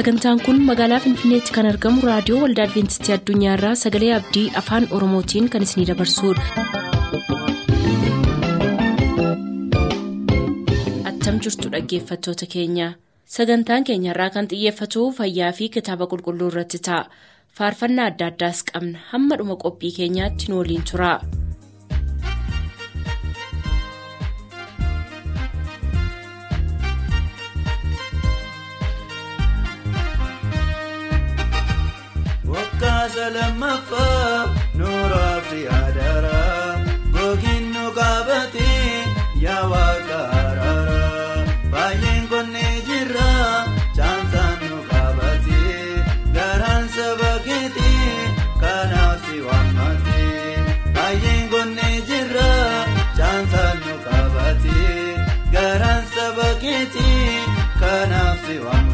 sagantaan kun magaalaa finfinneetti kan argamu raadiyoo waldaa adventistii addunyaarraa sagalee abdii afaan oromootiin kan isinidabarsudha. attam jirtu dhaggeeffattoota keenya sagantaan keenyarraa kan xiyyeeffatu fayyaa fi kitaaba qulqulluu irratti ta'a faarfannaa adda addaas qabna hamma dhuma qophii keenyaatti nu waliin tura. Waggaa lammaffaa nuuraaf si adaara gogiin nu qabatee yaa waaqa araara baay'een konnee jirra caamsaan nu qabatee garaan saba keetii kanaaf si waammatee baay'een konnee jirra caamsaan nu qabatee garaan saba keetii kanaaf si waammatee.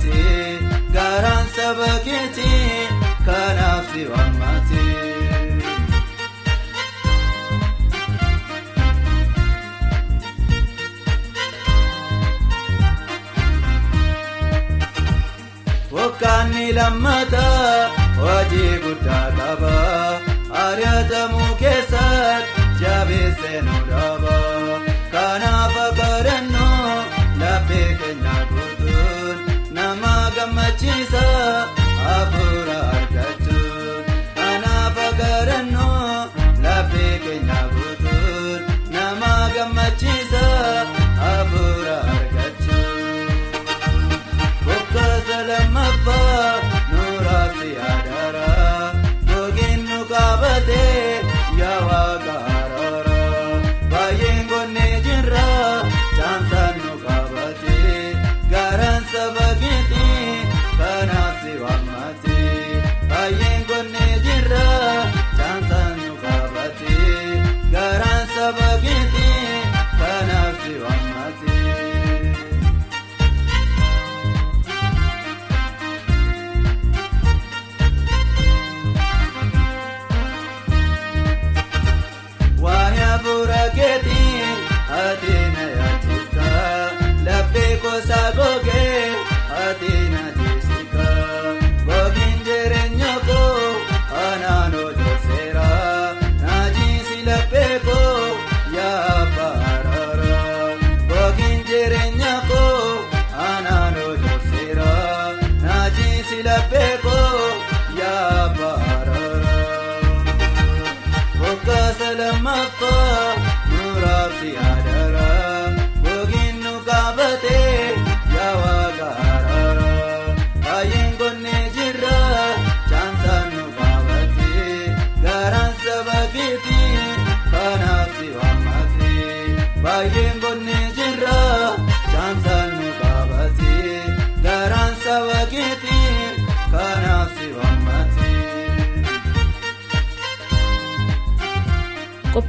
Qabatee garaan saba keetii kanaaf si waammatee. Waggaanni lammataa hojii guddaa qaba ari'atamuu keessatti jabeessee nu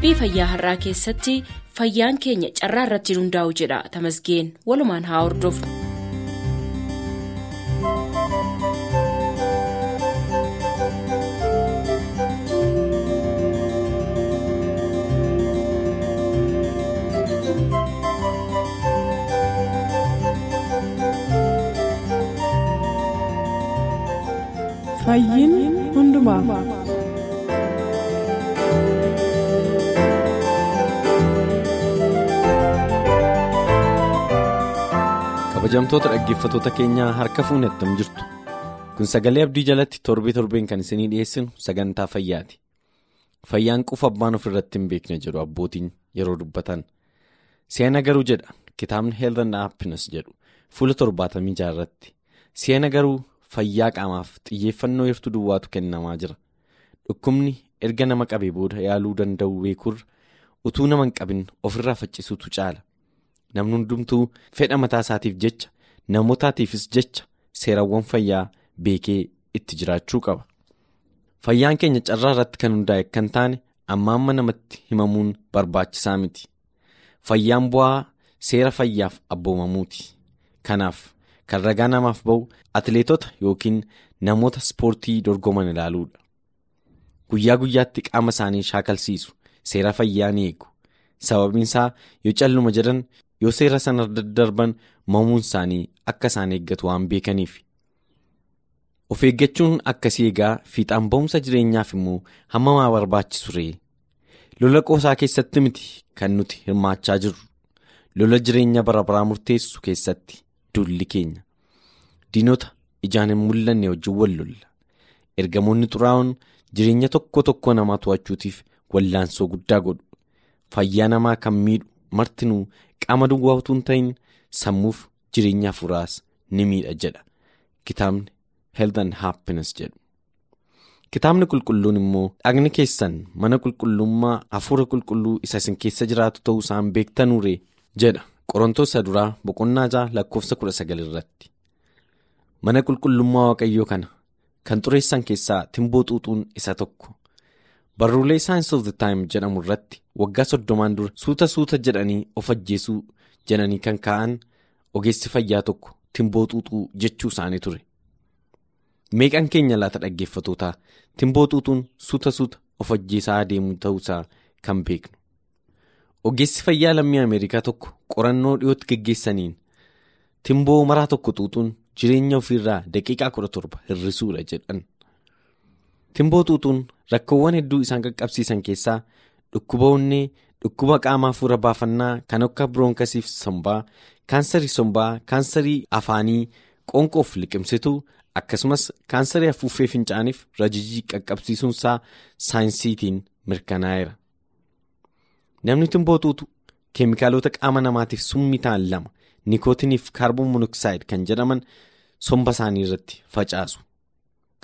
qophii fayyaa har'aa keessatti fayyaan keenya carraa irratti hundaa'u jedha tamasgeen walumaan haa hordofnu. fayyiin hundumaaf kabajamtoota dhaggeeffatoota keenyaa harka fuunee attam jirtu. Kun sagalee abdii jalatti torbee torbeen kan isinii dhiyeessinu sagantaa fayyaati. Fayyaan qufa abbaan of irratti hin beekne jedhu abbootiin yeroo dubbatan. Seena garuu jedha kitaabni health and happiness jedhu fuula torbaatamii jaarratti seena garuu fayyaa qaamaaf xiyyeeffannoo hirtuu duwwaatu kennamaa jira. Dhukkubni erga nama qabee booda yaaluu danda'u beekurra utuu nama hin qabin ofirraa faccisuutu caala. Namni hundumtuu fedha mataa isaatiif jecha namootaatiifis jecha seerawwan fayyaa beekee itti jiraachuu qaba. Fayyaan keenya carraa irratti kan hundaa'e kan taane amma amma namatti himamuun barbaachisaa miti. Fayyaan bu'aa seera fayyaaf abboomamuuti. Kanaaf kan ragaa namaaf ba'u atileetota yookiin namoota ispoortii dorgoman ilaaluudha. Guyyaa guyyaatti qaama isaanii shaakalsiisu seera fayyaa ni eegu. Sababiin isaa yoo calluma jedhan yoo seera sana daddarban mamuun isaanii akka isaan eeggatu waan beekaniif. Of eeggachuun akkasii egaa fiixaan ba'umsa jireenyaaf immoo hammamaa barbaachisu ree. Lola qoosaa keessatti miti kan nuti hirmaachaa jirru. Lola jireenya bara baraa murteessu keessatti dulli keenya. Diinota ijaan hin mul'anne wajjin wal lolla. Ergamoonni xuraa'oon jireenya tokko tokko namaa to'achuutiif wallaansoo guddaa godhu. Fayyaa namaa kan miidhu martinuu qaama duwwaa utuu hin ta'in sammuuf jireenya hafuuraas ni miidha jedha kitaabni health and happiness jedhu. Kitaabni qulqulluun immoo dhagni keessan mana qulqullummaa hafuura qulqulluu isa isin keessa jiraatu ta'uu isaan beektanuure jedha qorontoota duraa boqonnaa jaha lakkoofsa kudha sagal irratti. Mana qulqullummaa waaqayyoo kana kan xureessan keessaa timboo xuuxuun isa tokko. Barruulee Science of the Time jedhamu irratti waggaa soddomaan dura suuta suuta jedhanii of ajjeesuu jedhanii kan kaa'an ogeessi fayyaa tokko timboo xuuxuu jechuu isaanii ture. Meeqan keenya laata dhaggeeffatootaa timboo xuuxuun suuta suuta of ajjeesaa adeemuu ta'uusaa kan beeknu. Ogeessi fayyaa lammii Ameerikaa tokko qorannoo dhiyootti geggeessaniin timboo maraa tokko xuuxuun jireenya ofiirraa daqiiqaa kudha torba hir'isuudha jedhan. Timboo xuuxuun rakkoowwan hedduu isaan qaqqabsiisan keessaa dhukkuba onnee dhukkuba qaama hafuura baafannaa kan akka biroonkasiif sombaa kaansarii sombaa kaansarii afaanii qoonqoof liqimsituu akkasumas kaansarii afuuffee fincaaniif rajijii qaqqabsiisuunsaa saayinsiitiin mirkanaa'eera. Namni timboo xuuxu keemikaalota qaama namaatiif summii ta'an lama nikootiniif kaarboon monoksaayid kan jedhaman somba isaanii irratti facaasu.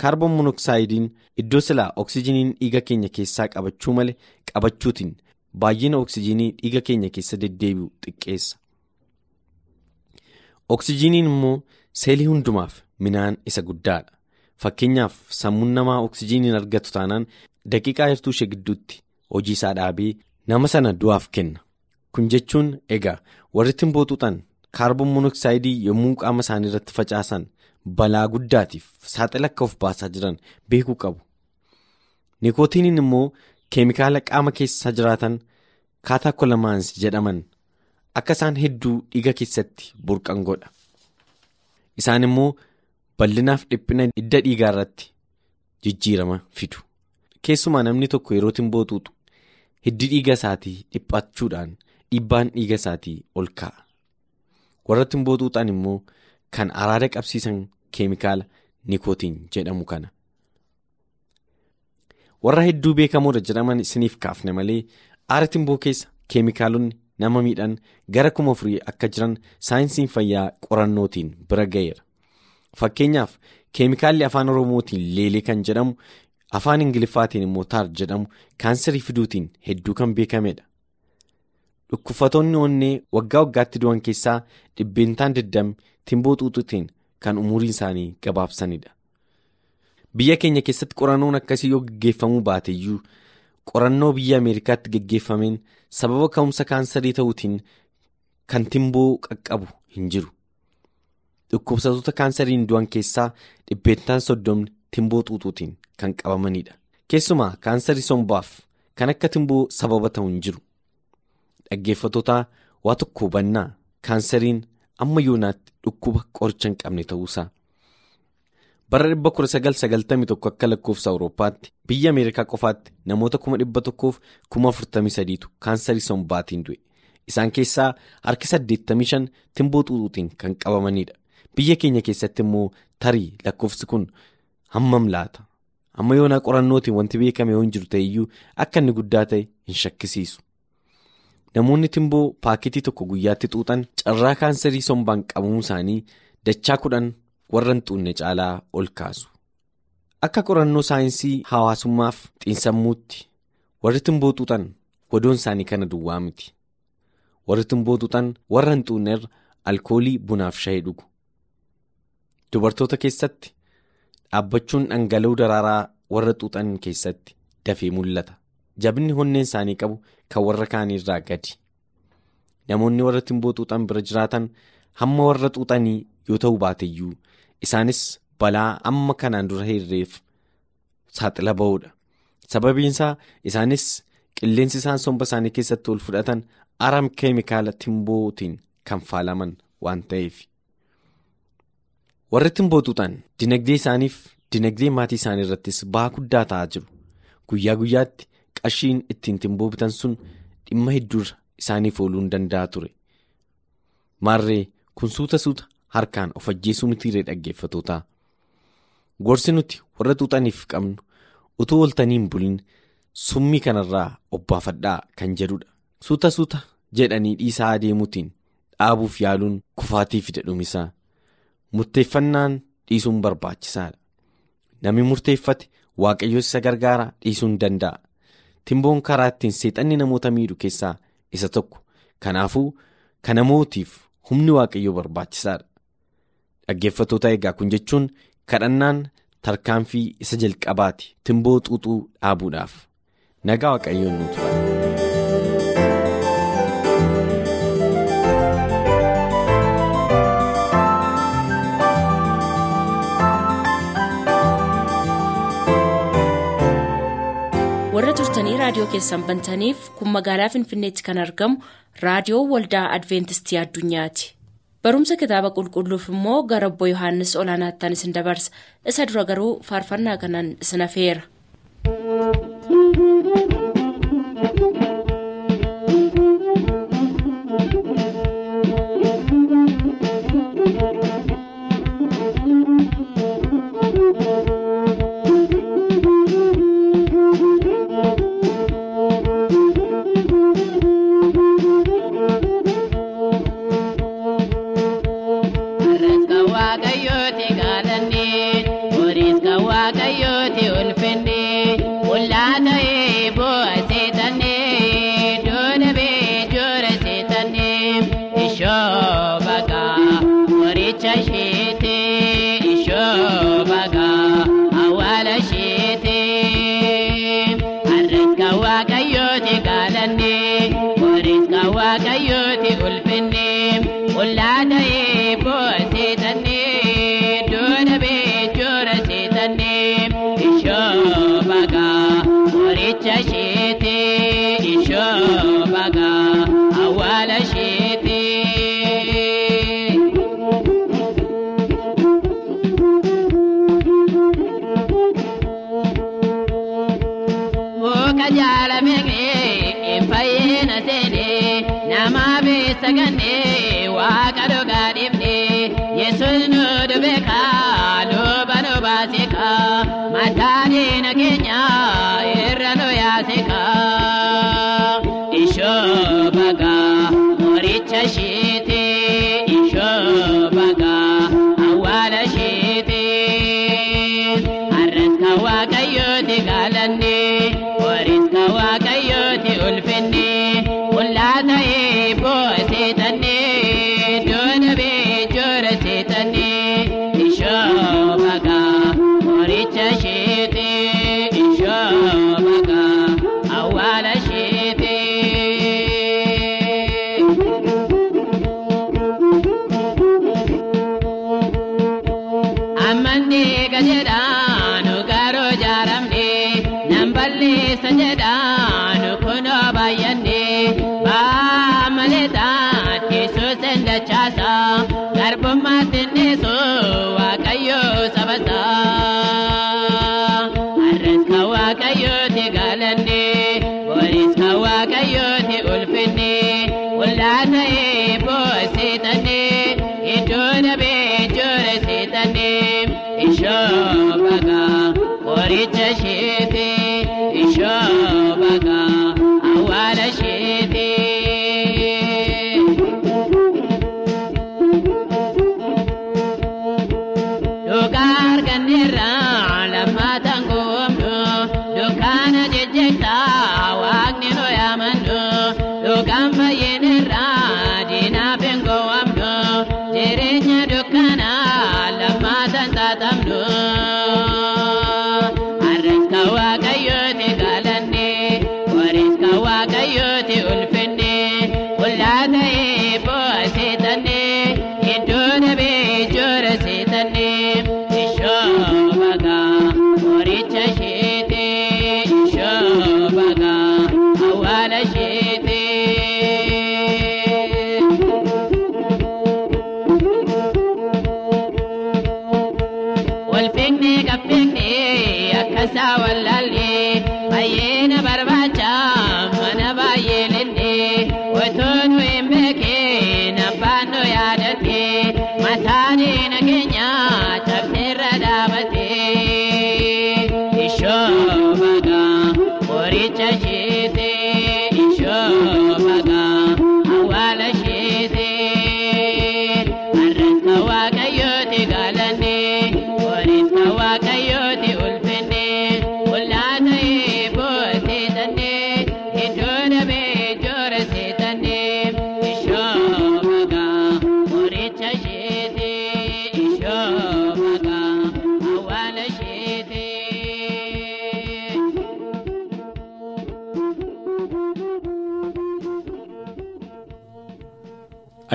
Kaarboon monoksaayidin iddoo silaa oksijiniin dhiiga keenya keessaa qabachuu malee qabachuutiin baay'ina oksijinii dhiiga keenya keessa deddeebi'u xiqqeessa. Oksijiniin immoo seelii hundumaaf minaan isa guddaadha. Fakkeenyaaf sammuun namaa oksijiniin argatu taanaan daqiiqaa hirtuu ishee gidduutti hojii isaa dhaabee nama sana du'aaf kenna. Kun jechuun egaa warri timboo xuuxan kaarboon monoksaayidii yommuu qaama isaanii irratti facaasan. Balaa guddaatiif saaxila akka of baasaa jiran beekuu qabu. Nikootiniin immoo keemikaala qaama keessa jiraatan kaataakolamaansi jedhaman akka isaan hedduu dhiiga keessatti burqan godha. Isaan immoo bal'inaaf dhiphina hidda dhiigaa irratti jijjiirama fidu. Keessumaa namni tokko yeroo timboo xuuxu hiddi dhiiga isaatii dhiphachuudhaan dhiibbaan dhiiga isaatii ol ka'a. Warra timboo xuuxan immoo kan araada qabsiisan keemikaala nikootiin jedhamu kana. Warra hedduu beekamoodha jedhaman isiniif kaafne malee aara timboo keessa keemikaalonni nama miidhan gara kuma afurii akka jiran saayinsiin fayyaa qorannootiin bira ga'eera. Fakkeenyaaf keemikaalli afaan oromootiin leelee kan jedhamu afaan ingiliffaatiin immoo taar jedhamu kaansarii fiduutiin hedduu kan beekamedha. Dhukkubsattoonni onnee waggaa waggaatti du'an keessaa dhibbeentaan 20 timboo xuuxuutiin kan umuriin isaanii gabaabsanidha. Biyya keenya keessatti qorannoon akkasii yoo gaggeeffamuu baateyyuu qorannoo biyya Ameerikaatti gaggeeffameen sababa ka'umsa kaansarii ta'uutiin kan timboo qaqqabu hin jiru. Dhukkubsattoota kaansariin du'an keessaa dhibbeentaan soddomni timboo xuuxuutiin kan qabamanidha. Keessumaa kaansarii sombaaf kan akka timboo sababa ta'u hin jiru. Dhaggeeffattoota waa tokko hubannaa kaansariin amma yoonaatti dhukkuba qoricha hin qabne ta'uusaa. Bara 1991 akka lakkoofsa Awurooppaatti biyya Ameerikaa qofaatti namoota 1,143tu kaansarii sombaatiin du'e. isaan keessaa harki 85 timboo xuuxuutiin kan qabamanidha biyya keenya keessatti immoo tarii lakkoofsi kun hammam laata amma yoonaa qorannootiin wanti beekame yoo hin jiru ta'eyyuu akka inni guddaa ta'e hin shakkisiisu. Namoonni timboo paaketii tokko guyyaatti xuuxan carraa kaansarii sombaan qabamuu isaanii dachaa kudhan warra hin xuunne caalaa ol kaasu. Akka qorannoo saayinsii hawaasummaaf xiinsammuutti warri timboo xuuxan wadoon isaanii kana duwwaa miti. Warri timboo xuuxan warra hin xuunnerra alkoolii bunaaf shayii dhugu. Dubartoota keessatti dhaabbachuun dhangala'uu daraaraa warra xuuxan keessatti dafee mul'ata. Jabinni honneen isaanii qabu kan warra kaaniirraa gadi. Namoonni warra timboo xuuxan bira jiraatan hamma warra xuuxanii yoo ta'u baateyyuu isaanis balaa amma kanaan dura hirreef saaxila ba'uudha. Sababiin isaa isaanis qilleensi isaan somba isaanii keessatti ol fudhatan aram keemikaala timbootiin kan faalaman waan ta'eef. Warri timboo xuuxan dinagdee isaaniif dinagdee maatii isaanii irrattis ba'aa guddaa ta'aa jiru. Guyyaa guyyaatti qarshiin ittiin timboo bitan sun dhimma hedduurra isaaniif ooluu hin danda'a ture. Maarree kun suuta suuta harkaan of ajjeesuu mitiiree dhaggeeffatootaa. Gorsi nuti warra xuuxaniif qabnu utuu ooltanii hin bulin summii kanarraa obbaafadhaa kan jedhudha. Suuta suuta jedhanii dhiisaa adeemuutiin dhaabuuf yaaluun kufaatii fida dhumisaa. Murteeffannaan dhiisuun barbaachisaadha. Namni murteeffate waaqayyo isa gargaara dhiisuu hin danda'a. Timboon karaa ittiin seexanni namoota miidhu keessaa isa tokko. Kanaafuu kana mootiif humni waaqayyoo barbaachisaadha. Dhaggeeffattoota egaa kun jechuun kadhannaan tarkaanfii isa jalqabaati timboo xuuxuu dhaabuudhaaf. Nagaa waaqayyoon nu tura. Keessan bantaniif kun magaalaa finfinneetti kan argamu raadiyoo waldaa adventistii addunyaati barumsa kitaaba qulqulluuf immoo gara obbo yohaannis olaanaattaan isin dabarsa isa dura garuu faarfannaa kanaan isin afeera. ನೇ Walfiqnee qabfiqnee akkasaa wallaallee baay'eena barbaacha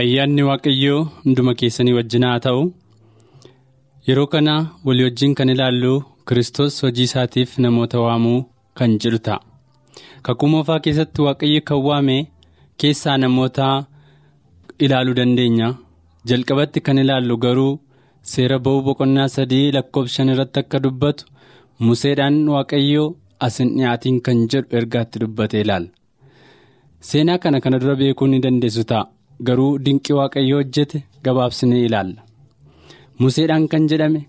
Ayyaanni Waaqayyoo hunduma keessanii wajjin haa ta'u. Yeroo kana walii wajjin kan ilaallu Kiristoos hojii isaatiif namoota waamuu kan jedhu ta'a. Kakuu moofaa keessatti Waaqayyo kan waame keessaa namoota ilaaluu dandeenya. Jalqabatti kan ilaallu garuu seera ba'uu boqonnaa sadii lakkoofsa shan irratti akka dubbatu Museedhaan Waaqayyo asin dhiyaatiin kan jedhu ergaatti dubbate ilaalla. Seenaa kana kana dura beekuu ni dandeessu ta'a. Garuu dinqii waaqayyo hojjete gabaabsinee ilaalla. Museedhaan kan jedhame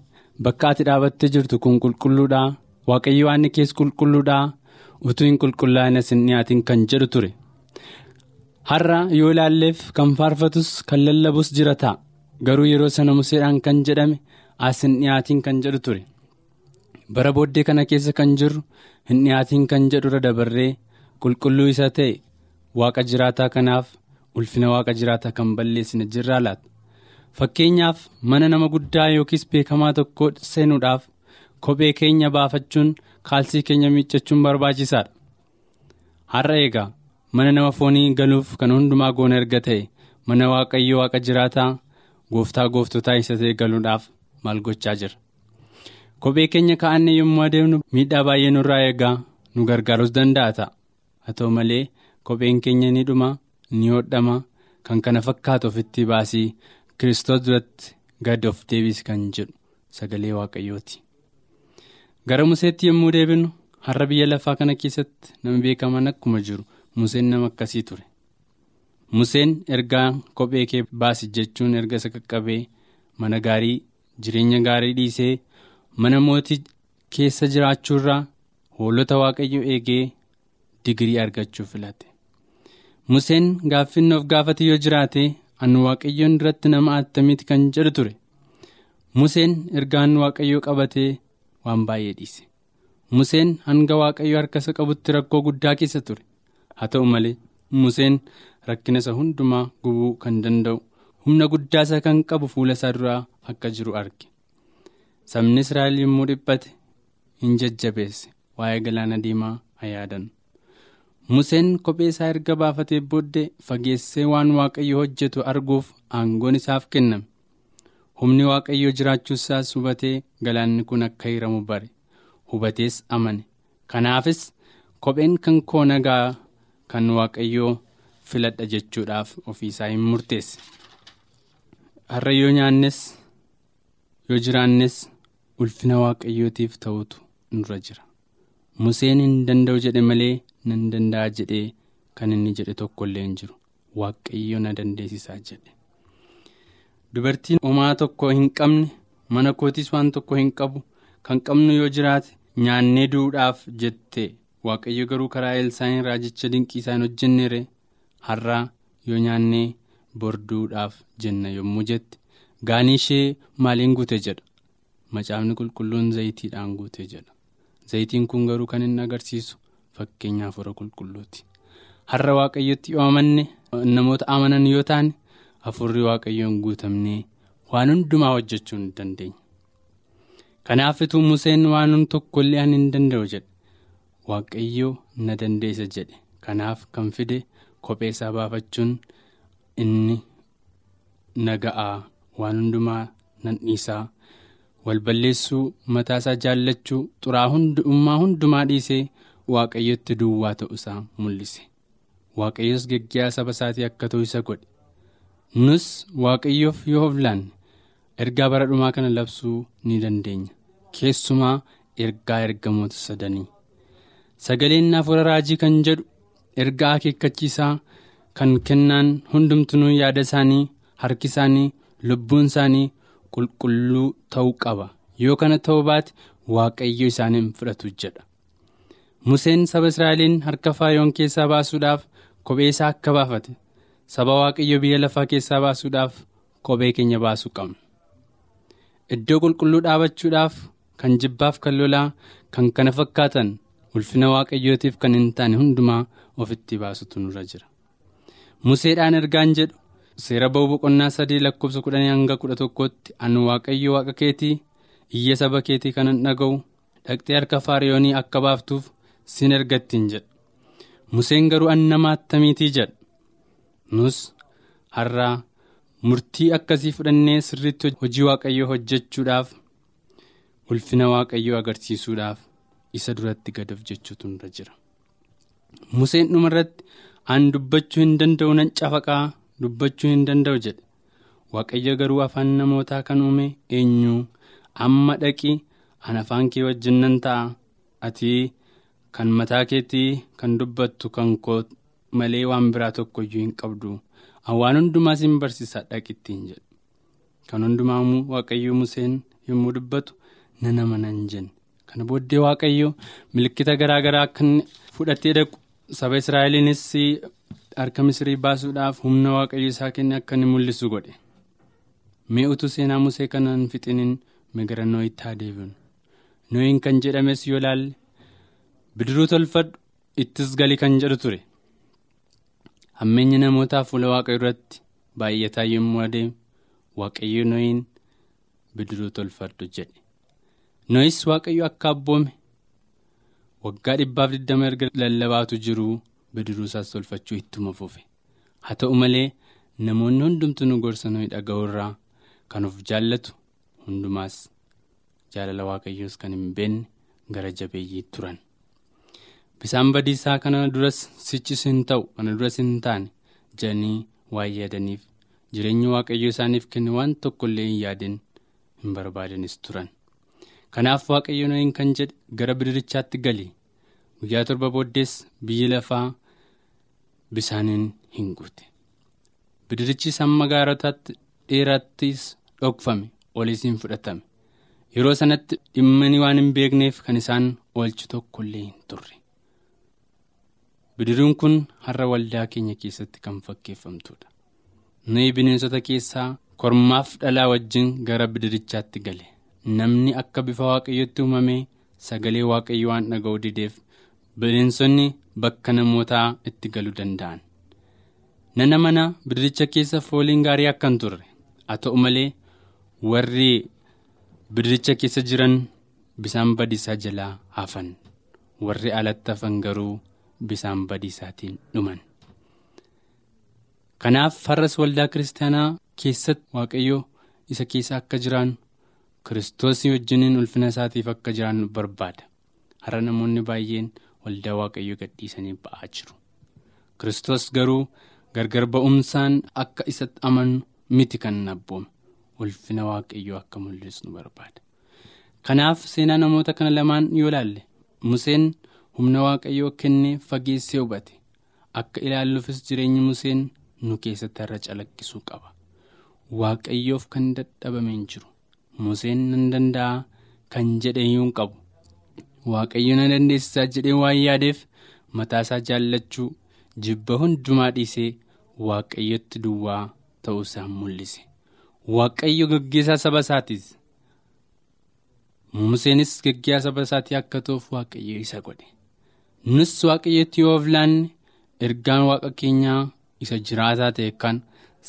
bakka ati dhaabattee jirtu kun qulqulluudhaa waaqayyo waan kees qulqulluudhaa utuu hin qulqullaa'in asin dhiyaatiin kan jedhu ture. Har'a yoo ilaalleef kan faarfatus kan lallabus jira ta'a. Garuu yeroo sana museedhaan kan jedhame asin dhiyaatiin kan jedhu ture. Bara booddee kana keessa kan jirru hin dhiyaatiin kan jedhurra dabarree qulqulluu isa ta'e waaqa jiraataa kanaaf. Ulfina waaqa jiraataa kan balleessine jirraa laata? Fakkeenyaaf mana nama guddaa yookiis beekamaa tokko seenuudhaaf kophee keenya baafachuun kaalsii keenya miiccachuun barbaachisaadha har'a eegaa mana nama foonii galuuf kan hundumaa goona erga ta'e mana waaqayyo waaqa jiraataa gooftaa gooftotaa isa ta'e galuudhaaf maal gochaa jira? Kophee keenya kaa'annee yommuu adeemnu miidhaa baay'ee nurraa eegaa nu gargaarus danda'a ta'a? Haa ta'u malee kopheen keenya ni dhuma. Ni hodhama kan kana fakkaatu ofitti baasii kiristoos duratti gad of deebis kan jedhu sagalee waaqayyooti. gara museetti yommuu deebinu har'a biyya lafaa kana keessatti nama beekaman akkuma jiru museen nama akkasii ture. museen ergaa kophee kee baasi jechuun erga isa qaqqabee mana gaarii jireenya gaarii dhiisee mana mootii keessa jiraachuurraa hoolota waaqayyo eegee digirii argachuu filate. Museen gaaffinni of gaafate yoo jiraate anu waaqayyoon duratti nama attamiiti kan jedhu ture. Museen ergaan waaqayyoo qabatee waan baay'ee dhiise. Museen hanga waaqayyoo harka isa qabutti rakkoo guddaa keessa ture. Haa ta'u malee Museen rakkina isa hundumaa gubuu kan danda'u humna guddaa isa kan qabu fuula isaa duraa akka jiru arge. Sabni Israa'el yommuu dhiphate hin jajjabeesse waa'ee galaana diimaa haa yaadannu. Museen kophee isaa erga baafatee booddee fageessee waan waaqayyo hojjetu arguuf aangoon isaaf kenname. Humni waaqayyoo jiraachuu isaas hubatee galaanni kun akka hiramu bare. Hubatees amane. Kanaafis kopheen kan koo nagaa kan waaqayyoo filadha jechuudhaaf ofiisaa hin murteesse. Har'a yoo nyaannes yoo jiraannes ulfina waaqayyootiif ta'utu nurra jira. Museen hin danda'u jedhe malee nan danda'a jedhee kan inni jedhe tokko illee hin jiru. waaqayyo na dandeessisaa jedhe. Dubartiin homaa tokko hin qabne mana kootis waan tokko hin qabu kan qabnu yoo jiraate nyaannee duudhaaf jette. Waaqayyo garuu karaa Elsaa'iin raajicha dinqii isaan hojjenneere har'aa yoo nyaannee borduudhaaf jenna yommuu jette. Gaanii ishee maaliin guute jedha? Macaafni qulqulluun zayitiidhaan guute jedha zayitiin kun garuu kan inni agarsiisu fakkeenya hafuura qulqulluuti. Har'a waaqayyotti yoo amanne namoota amanan yoo taane hafuurri waaqayyoon guutamnee waan hundumaa hojjechuu hin dandeenya. Kanaafituu Museen waan tokkollee ani hin danda'u jedhe waaqayyo na dandeessa jedhe. Kanaaf kan fide kophee isaa baafachuun inni na ga'aa waan hundumaa nan dhiisaa wal balleessuu mataa isaa jaallachuu xuraa hundummaa hundumaa dhiisee waaqayyotti duwwaa ta'uu isaa mul'ise. Waaqayyos geggeessaa saba isaatii akka ta'u isa godhe. Nus waaqayyoof yoo of laanne. Ergaa bara dhumaa kana labsuu ni dandeenya. keessumaa ergaa ergamoota sadanii. Sagaleen hafuura raajii kan jedhu ergaa akeekkachiisaa kan kennaan hundumtuu yaada isaanii harki isaanii lubbuun isaanii qulqulluu ta'uu qaba. Yoo kana ta'uu baate waaqayyo isaaniin fudhatu jedha. Museen saba israa'eliin harka faayoon keessaa baasuudhaaf kophee isaa akka baafate saba waaqayyo biyya lafaa keessaa baasuudhaaf kophee keenya baasuu qabna. Iddoo qulqulluu dhaabachuudhaaf. kan jibbaaf kan lolaa kan kana fakkaatan ulfina waaqayyootiif kan hin taane hundumaa ofitti baasutu nurra jira. Museedhaan ergaan jedhu seera ba'uu boqonnaa sadii lakkoofsa kudhanii hanga kudha tokkotti ani waaqayyo waaqa keetii iyya saba keetii kanan dhaga'u dhaqxee harka faariyoonii akka baaftuuf sin ergattiin jedha. Museen garuu an nama attamiitii jedha. Nus har'aa murtii akkasii fudhannee sirriitti hojii waaqayyoo hojjechuudhaaf. ulfina waaqayyoo agarsiisuudhaaf isa duratti gad of jechuutu nurra jira. Museen dhumarratti an dubbachuu hin danda'u nan cafaqaa dubbachuu hin danda'u jedhe. Waaqayyo garuu afaan namootaa kan uume eenyu amma dhaqi an afaan kee wajjin nan ta'a. Ati kan mataa keetii kan dubbattu kan koo malee waan biraa tokkoyyuu hin qabdu. Waan hundumaa sin barsiisa dhaqittiin jedhe. Kan hundumaa waaqayyo museen yommuu dubbatu. nan amanan jenne. Kana booddee waaqayyo milikkita garaa garaa akka fudhatee dhaqu. Saba israa'eliinis harka misrii baasuudhaaf humna waaqayyo isaa kenne akka inni mul'isu godhe. Mee utuu seenaa musee kanaan fixiniin migara nooyitti haa deebiinu nooyin kan jedhames yoo laalle bidiruu tolfadhu ittis gali kan jedhu ture. Hammeenya namootaa fuula waaqayyo irratti baay'ataa yommuu adeemu waaqayyo nooyin bidiruu tolfadhu jedhe. nooyis waaqayyo akka abboome waggaa dhibbaaf digdama erga lallabaatu jiruu bidiruu isaas tolfachuu ittuma fufe. Haa ta'u malee namoonni hundumtuu nu gorsa nooyi dhaga'u irraa kan of jaallatu hundumaas jaalala waaqayyoos kan hin beekne gara jabeeyyii turan. Bisaan badiisaa kana duras sichis hin ta'u kana duras hin taane jedhanii waan yaadaniif jireenya waaqayyo isaaniif kenne waan tokkollee hin yaadin hin barbaadanis turan. kanaaf waaqayyo nooyin kan jedhe gara bidirichaatti gali. Guyyaa torba booddees biyyi lafaa bisaaniin hin guute. Bidirichis hamma gaarotaatti dheerattis dhokfame oliis hin fudhatame. Yeroo sanatti dhimmanii waan hin beekneef kan isaan oolchu tokkollee hin turre. Bidiriin kun har'a waldaa keenya keessatti kan fakkeeffamtudha nuyi bineensota keessaa kormaaf dhalaa wajjin gara bidirichaatti gale. namni akka bifa waaqayyotti uumame sagalee waaqayyo waan dhaga'u dideef bineensonni bakka namootaa itti galuu danda'an. Nana mana bidiricha keessa fooliin gaarii akka hin turre haa ta'u malee warri bidiricha keessa jiran bisaan badiisaa jalaa hafan. Warri alatti hafan garuu bisaan badiisaatiin dhuman. Kanaaf har'as waldaa kiristaanaa keessatti waaqayyo isa keessa akka jiraannu. kiristoosii wajjiniin ulfina isaatiif akka jiraannu barbaada. Har'a namoonni baay'een waldaa waaqayyoo gadhiisanii ba'aa jiru kiristoos garuu gargar ba'umsaan akka isatti amanu miti kan abboome ulfina waaqayyoo akka mul'isnu barbaada kanaaf seenaa namoota kana lamaan yoo laalle museen humna waaqayyoo kennee fageessee hubate akka ilaalluufis jireenyi museen nu keessatti irra calaqqisuu qaba. Waaqayyoof kan dadhabame hin jiru. Museen nan danda'a kan jedhe iyyuu hin qabu. Waaqayyo na dandeessisaa jedhee waan yaadeef mataasaa jaallachuu jibba hundumaa dhiisee waaqayyotti duwwaa ta'uusaa mul'ise. Waaqayyo gaggeessaa saba isaatiis. Museenis gaggeessaa saba isaatii akka ta'uuf waaqayyo isa godhe. Nus waaqayyotti yoo of laanne ergaan waaqa keenyaa isa jiraataa ta'e kan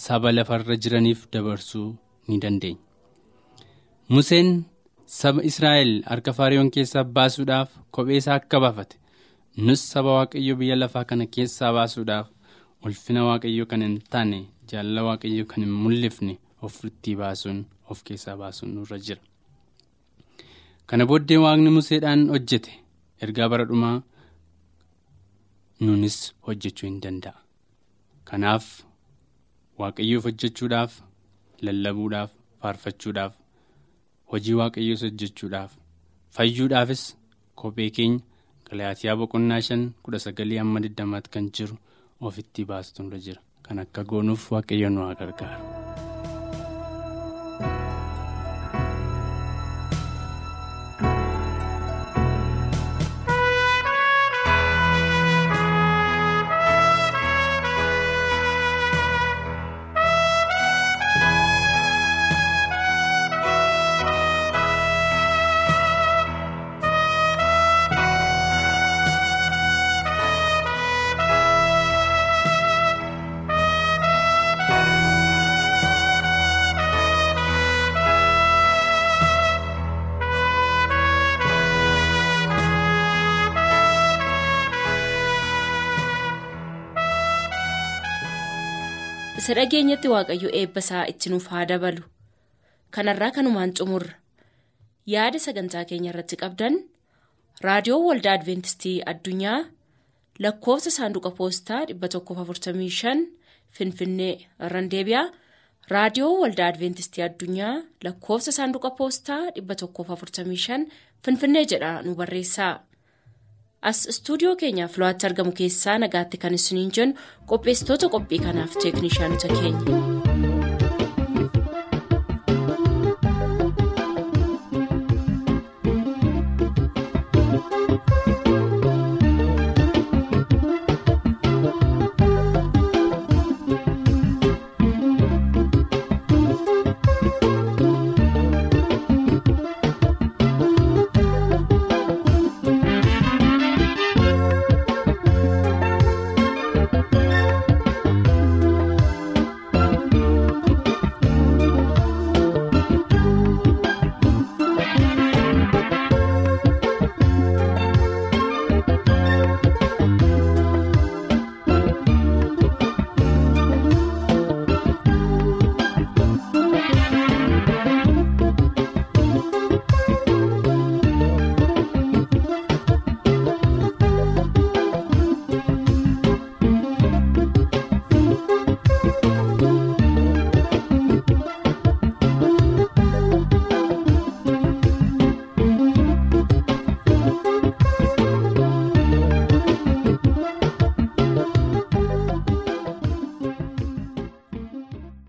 saba lafarra jiraniif dabarsuu ni dandeenya. Museen saba Israa'el harka Faariyoon keessaa baasuudhaaf kophee isaa akka baafate nus saba waaqayyo biyya lafaa kana keessaa baasuudhaaf ulfina waaqayyo kan hin taane jaalala waaqayyo kan hin mul'ifne ofitti baasuun of keessaa baasuun nurra jira. Kana booddee waaqni Museedhaan hojjete ergaa bara dhumaa nunis hojjechuu hin danda'a. Kanaaf waaqayyoof hojjechuudhaaf lallabuudhaaf faarfachuudhaaf hojii waaqayyoos hojjechuudhaaf fayyuudhaafis kophee keenya galaatiyaa boqonnaa shan kudha sagalii hamma digdamaatti kan jiru ofitti baasutu irra jira. Kan akka goonuuf waaqayyo nu haa isa dhageenyatti waaqayyo eebba isaa itti nuuf haa dabalu. Kanarraa kanumaan xumurra. Yaada sagantaa keenya irratti qabdan raadiyoo waldaa adventistii addunyaa lakkoofsa saanduqa poostaa 145 finfinnee irraan deebi'aa raadiyoo waldaa adventistii addunyaa lakkoofsa saanduqa poostaa 145 finfinnee jedha nu barreessaa. As istuudiyoo keenyaaf lo'aatti argamu keessaa nagaatti kan isiniin jennu qopheessitoota qophii kanaaf teeknishaanota keenya.